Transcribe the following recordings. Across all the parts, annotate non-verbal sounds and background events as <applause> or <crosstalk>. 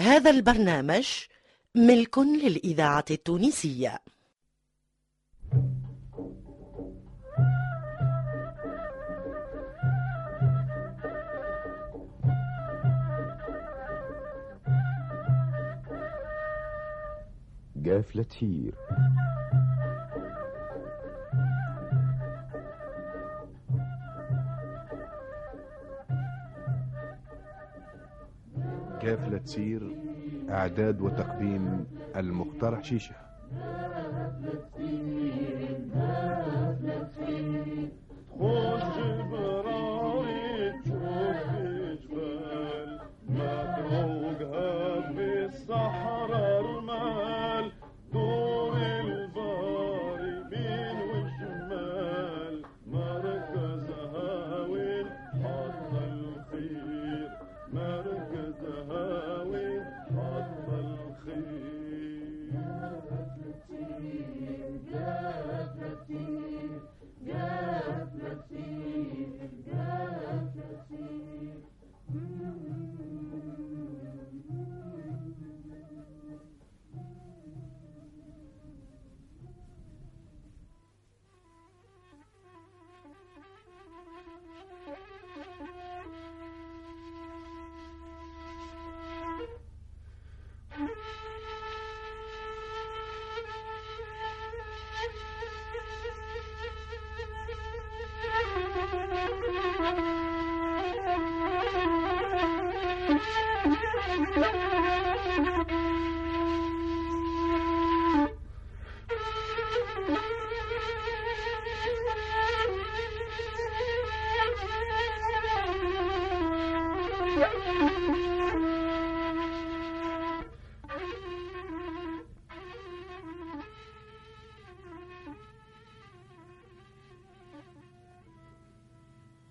هذا البرنامج ملك للإذاعة التونسية. قافلة هير قافلة تسير إعداد وتقديم المخترع شيشة. براري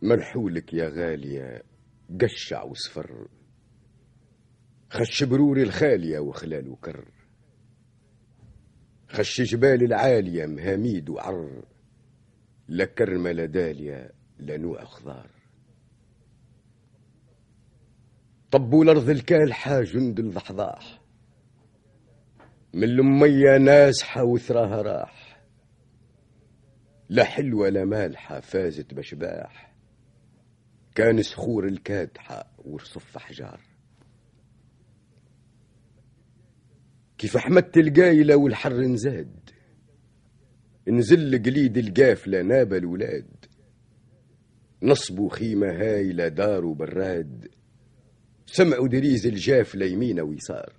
مرحولك يا غالية قشع وصفر. خش بروري الخالية وخلال وكر. خش جبال العالية مهاميد وعر. لا كرمة لا دالية لا نوع خضار طبوا الأرض الكالحة جند الضحضاح. من المية ناسحة وثراها راح. لا حلوة لا مالحة فازت بشباح. كان صخور الكادحة ورصف أحجار كيف أحمدت القايلة والحر نزاد نزل قليد القافلة ناب الولاد. نصبوا خيمة هايلة داروا براد. سمعوا دريز الجافلة يمين ويسار.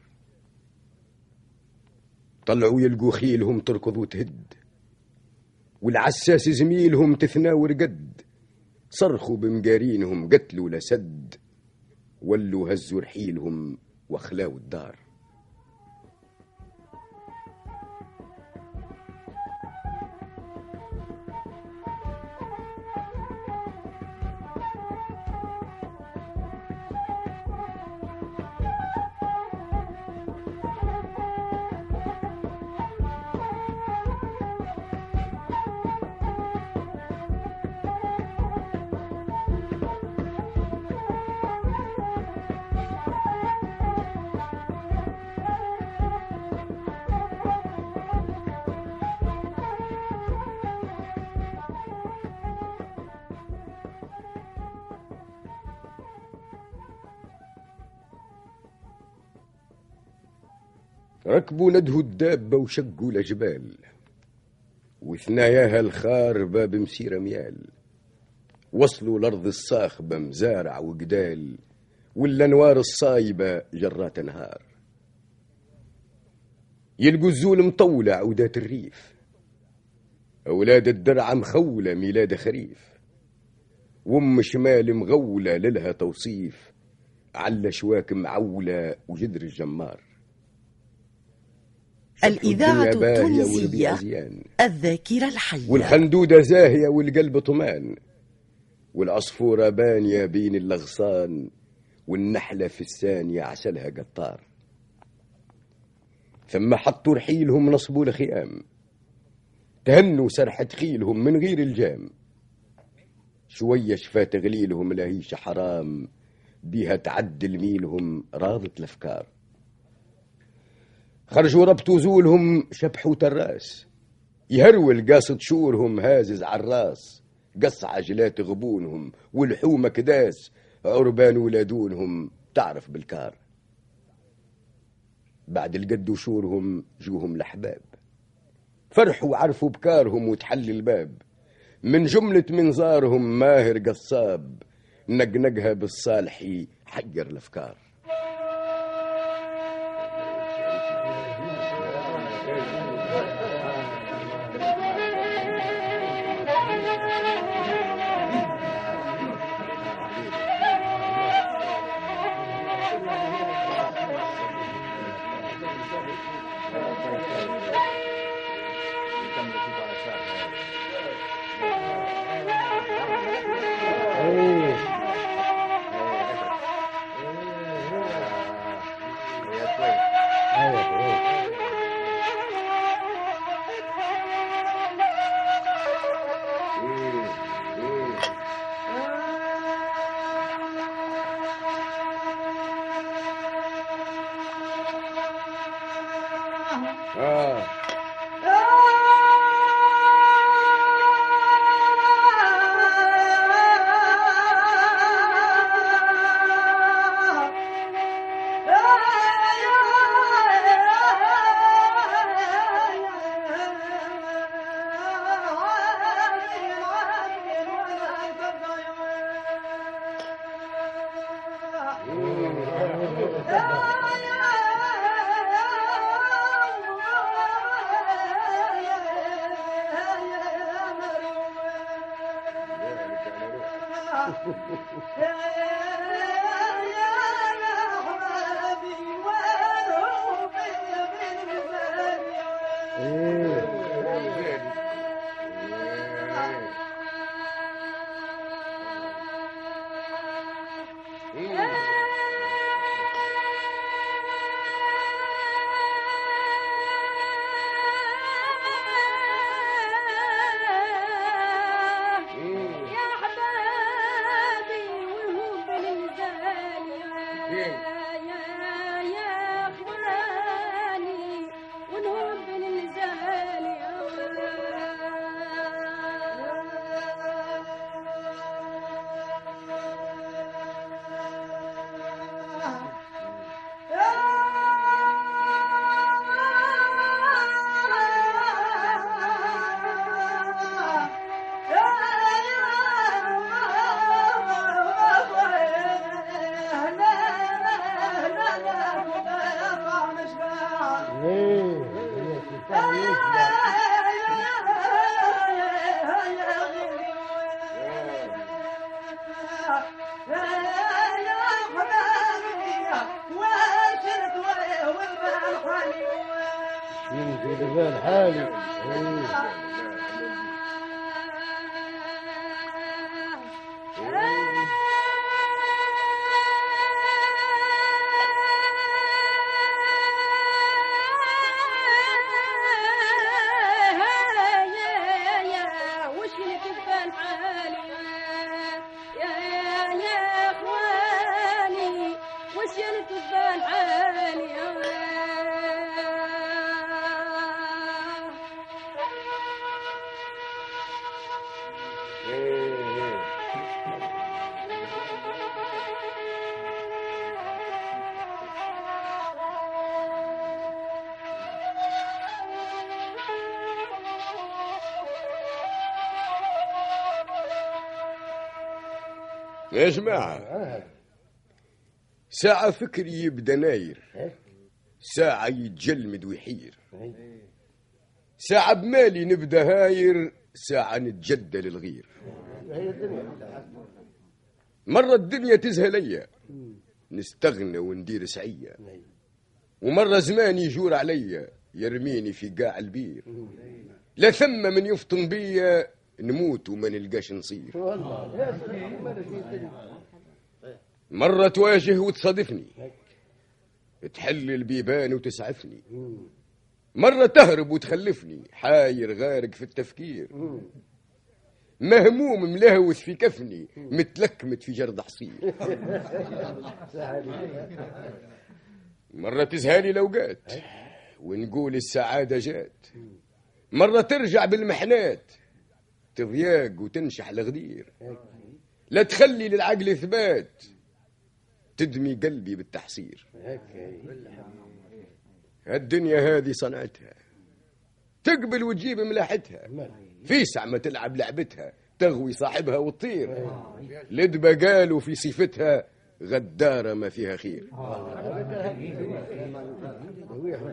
طلعوا يلقوا خيلهم تركض وتهد. والعساس زميلهم تثناور قد. صرخوا بمقارينهم قتلوا لسد ولوا هزوا رحيلهم واخلاوا الدار. ركبوا ندهوا الدابة وشقوا الأجبال وثناياها الخار باب مسيرة ميال. وصلوا الأرض الصاخبة مزارع وقدال والأنوار الصايبة جرات نهار يلقوا الزول مطولة عودات الريف. أولاد الدرعة مخولة ميلاد خريف. وأم شمال مغولة للها توصيف. على شواك معولة وجدر الجمار. الإذاعة التونسية الذاكرة الحية. والخندودة زاهية والقلب طمان. والعصفورة بانية بين الأغصان والنحلة في الثانية عسلها قطار. ثم حطوا رحيلهم نصبوا لخيام تهنوا سرحة خيلهم من غير الجام. شوية شفا تغليلهم لهيش حرام. بيها تعدل ميلهم راضت الأفكار. خرجوا ربطوا زولهم شبحوا تراس يهرول قاصد شورهم هازز عالراس قص عجلات غبونهم والحومة كداس. عربان ولادونهم تعرف بالكار. بعد القد وشورهم جوهم الأحباب. فرحوا وعرفوا بكارهم وتحل الباب. من جملة منظارهم ماهر قصاب. نقنقها بالصالحي حجر الأفكار. Yeah. <laughs> يا جماعة. ساعة فكري يبدا ناير ساعة يتجلمد ويحير. ساعة بمالي نبدأ هاير ساعة نتجدى للغير. مرة الدنيا تزهى ليا. نستغنى وندير سعية. ومرة زمان يجور عليا يرميني في قاع البير. لا ثم من يفطن بيا نموت وما نلقاش نصير. مرة تواجه وتصادفني. تحل البيبان وتسعفني. مرة تهرب وتخلفني. حاير غارق في التفكير. مهموم ملهوث في كفني. متلكمت في جرد حصير. مرة تزهالي الأوقات ونقول السعادة جات. مرة ترجع بالمحنات تضياق وتنشح الغدير. لا تخلي للعقل ثبات تدمي قلبي بالتحصير. الدنيا هذه صنعتها. تقبل وتجيب ملاحتها. في سعمة تلعب لعبتها تغوي صاحبها وتطير. لدبة قالوا في صفتها غدارة ما فيها خير.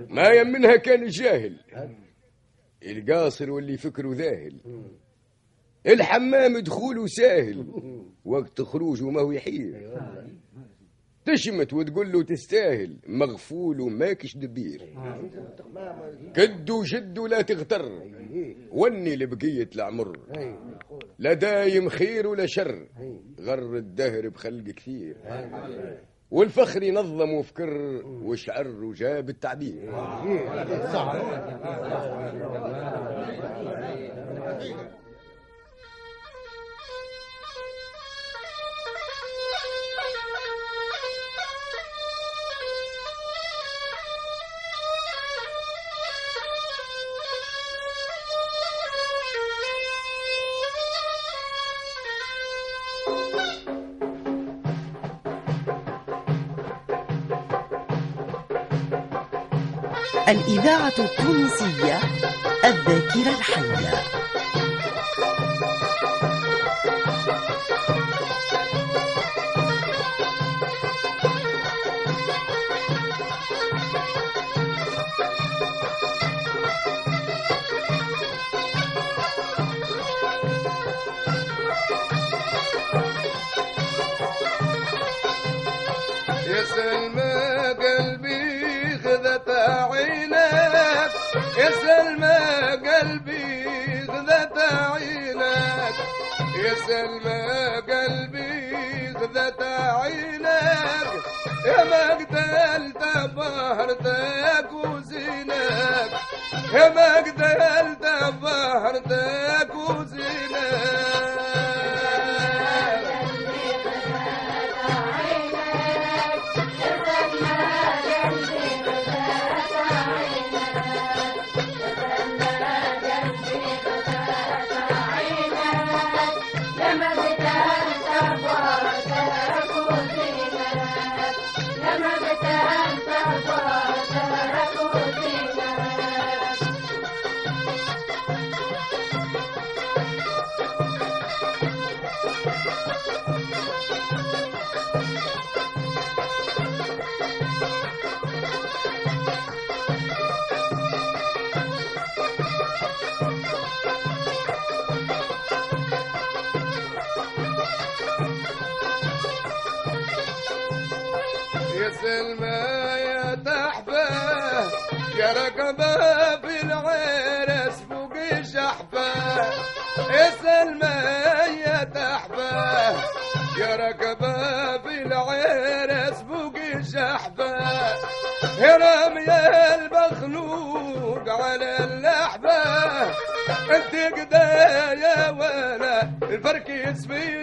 ما يمنها كان الجاهل القاصر واللي فكره ذاهل. الحمام دخوله ساهل وقت خروجه ما هو يحير. تشمت وتقول له تستاهل مغفول وماكش دبير. كد وشد ولا تغتر وني لبقية العمر. لا دايم خير ولا شر غر الدهر بخلق كثير. والفخر ينظم وفكر وشعر وجاب التعبير. الإذاعة التونسية الذاكرة الحية. يا سلمى قلبي خذت عينك يا سلمى قلبي خذت عينك يا سلمى قلبي خذت عينك يا قتلت بهرتك وزينك يا قتلت بهرتك يا سلمى يا يا في العرس فوق يا سلمى يا تحفة يا رقبة في العرس فوق شحفة يا رمي المخلوق على اللحبة أنت قدا يا ولا الفرق يسفي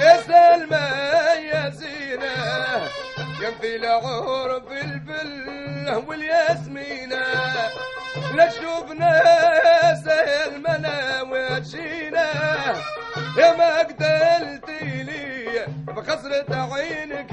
يا سلمى يا زينة كان في العور في الفل والياسمينة. لا شوفنا سلمنا وجينا يا ما قتلتي لي بخسرة عينك.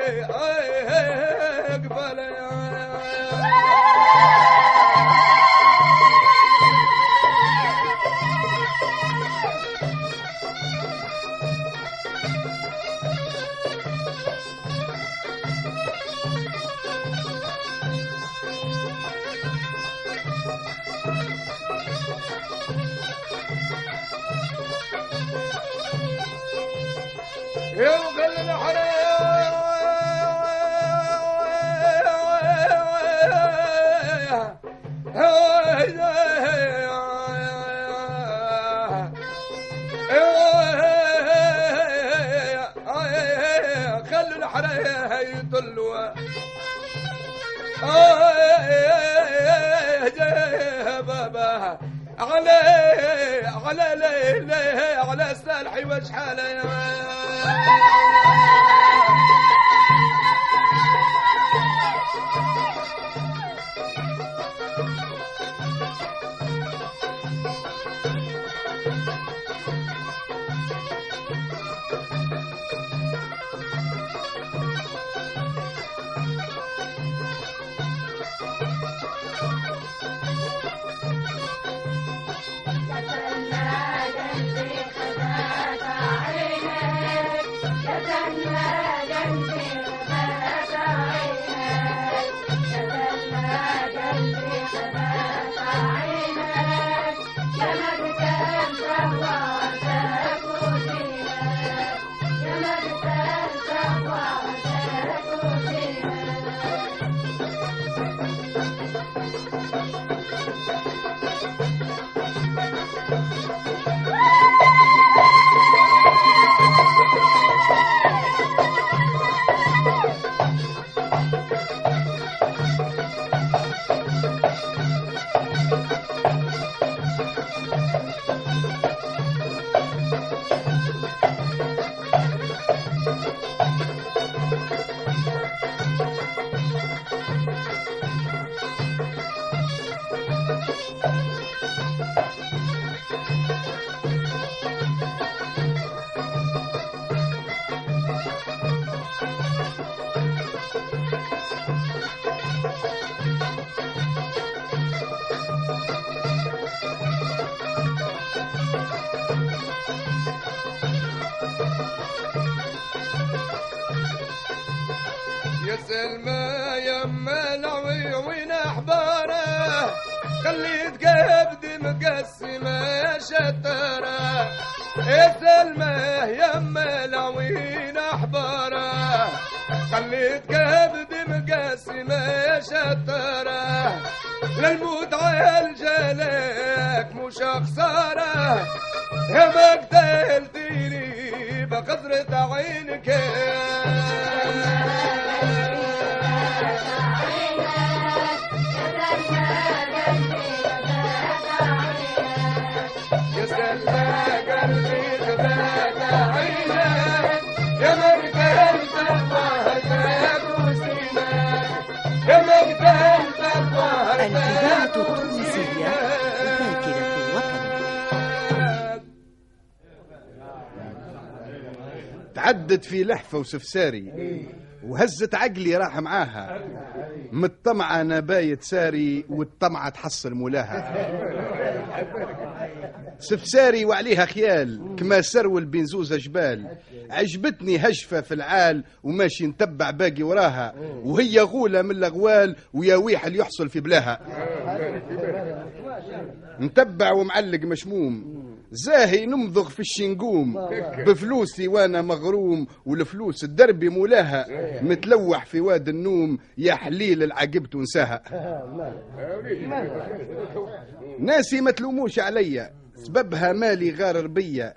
خلوا الحرايا يطلوا بابا. على على ليلى على سالحي وشحاله خليت قبدي مقسمة شتره يا سلمى يا ملعوين أحبارة. خليت قبدي مقسمة شتره للموت عالجلك مش خساره يا ما قتلتيني بقدرة عينك. تعدت في لحفة وسفساري وهزت عقلي راح معاها. من الطمعة أنا بايت ساري والطمعة تحصل مولاها. سفساري وعليها خيال كما سرول بين زوزة جبال. عجبتني هجفة في العال وماشي نتبع باقي وراها. وهي غولة من الأغوال ويا ويح اللي يحصل في بلاها. متبع ومعلق مشموم. زاهي نمضغ في الشنقوم. بفلوسي وأنا مغروم والفلوس الدربي مولاها. متلوح في واد النوم يا حليل العقب تنساها ناسي ما تلوموش عليا. سببها مالي غارر بيا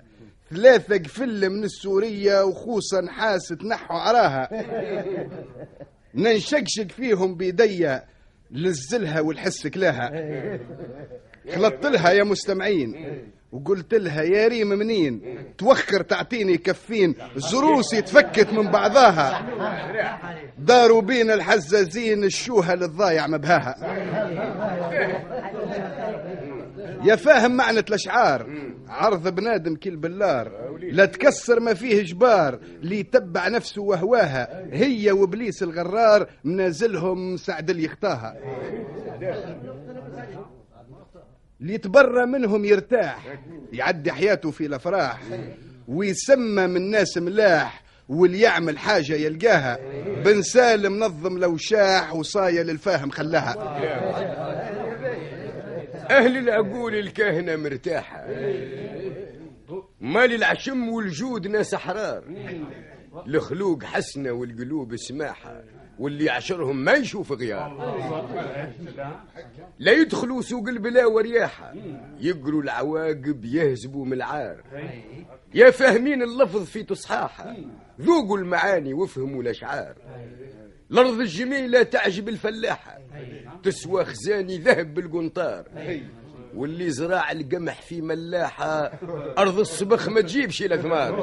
ثلاثة قفل من السورية وخوصة نحاس تنحوا عراها. <laughs> ننشقشق فيهم بيديا لزلها والحس كلاها. خلطت لها يا مستمعين. وقلت لها يا ريم منين؟ توخر تعطيني كفين. زروسي تفكت من بعضاها. داروا بين الحزازين الشوهة للضايع مبهاها. <laughs> يا فاهم معنى الأشعار. عرض بنادم كل باللار. لا تكسر ما فيه جبار. اللي يتبع نفسه وهواها. هي وابليس الغرار منازلهم سعد اللي يخطاها. اللي يتبرى منهم يرتاح. يعدي حياته في الأفراح. ويسمى من ناس ملاح. واللي يعمل حاجة يلقاها. بن سالم منظم لو شاح وصاية للفاهم خلاها. أهل العقول الكاهنة مرتاحة. مال العشم والجود ناس أحرار. الخلوق حسنة والقلوب سماحة. واللي يعشرهم ما يشوف غيار. لا يدخلوا سوق البلا ورياحة يقروا العواقب يهزبوا من العار. يا فاهمين اللفظ في تصحاحة. ذوقوا المعاني وافهموا الأشعار. الأرض الجميلة تعجب الفلاحة. تسوى خزاني ذهب بالقنطار. واللي زراع القمح في ملاحة أرض الصبخ ما تجيبش إلا ثمار.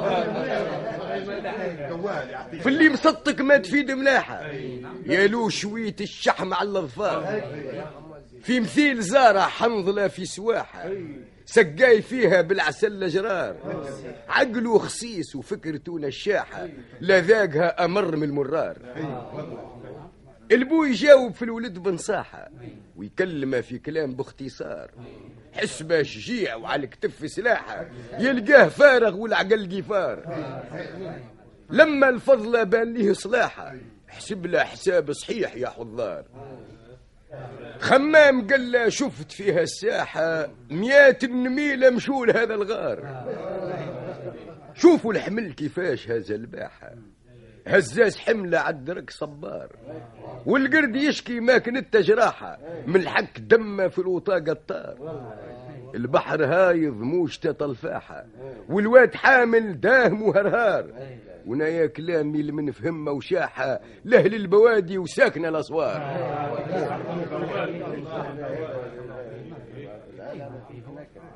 في اللي مصدق ما تفيد ملاحة. يا له شوية الشحم على الأظفار. في مثيل زارع حنظلة في سواحة. سقاي فيها بالعسل جرار عقله خسيس وفكرته نشاحة. لا ذاقها أمر من المرار. البو يجاوب في الولد بنصاحة ويكلمه في كلام باختصار. حسبه شجيع وعلى الكتف سلاحة يلقاه فارغ والعقل قفار. لما الفضل بان ليه صلاحة حسب له حساب صحيح يا حضار. خمام قال له شفت فيها الساحة مئات النميلة مشول هذا الغار. شوفوا الحمل كيفاش هذا الباحة. هزاز حملة عالدرك صبار. والقرد يشكي ما كنت جراحة من الحك دمة في الوطاقة الطار. البحر هايض موجتة طلفاحة والواد حامل داهم وهرهار. ونايا كلامي اللي من فهمة وشاحة لأهل البوادي وساكنة الأسوار. <laughs>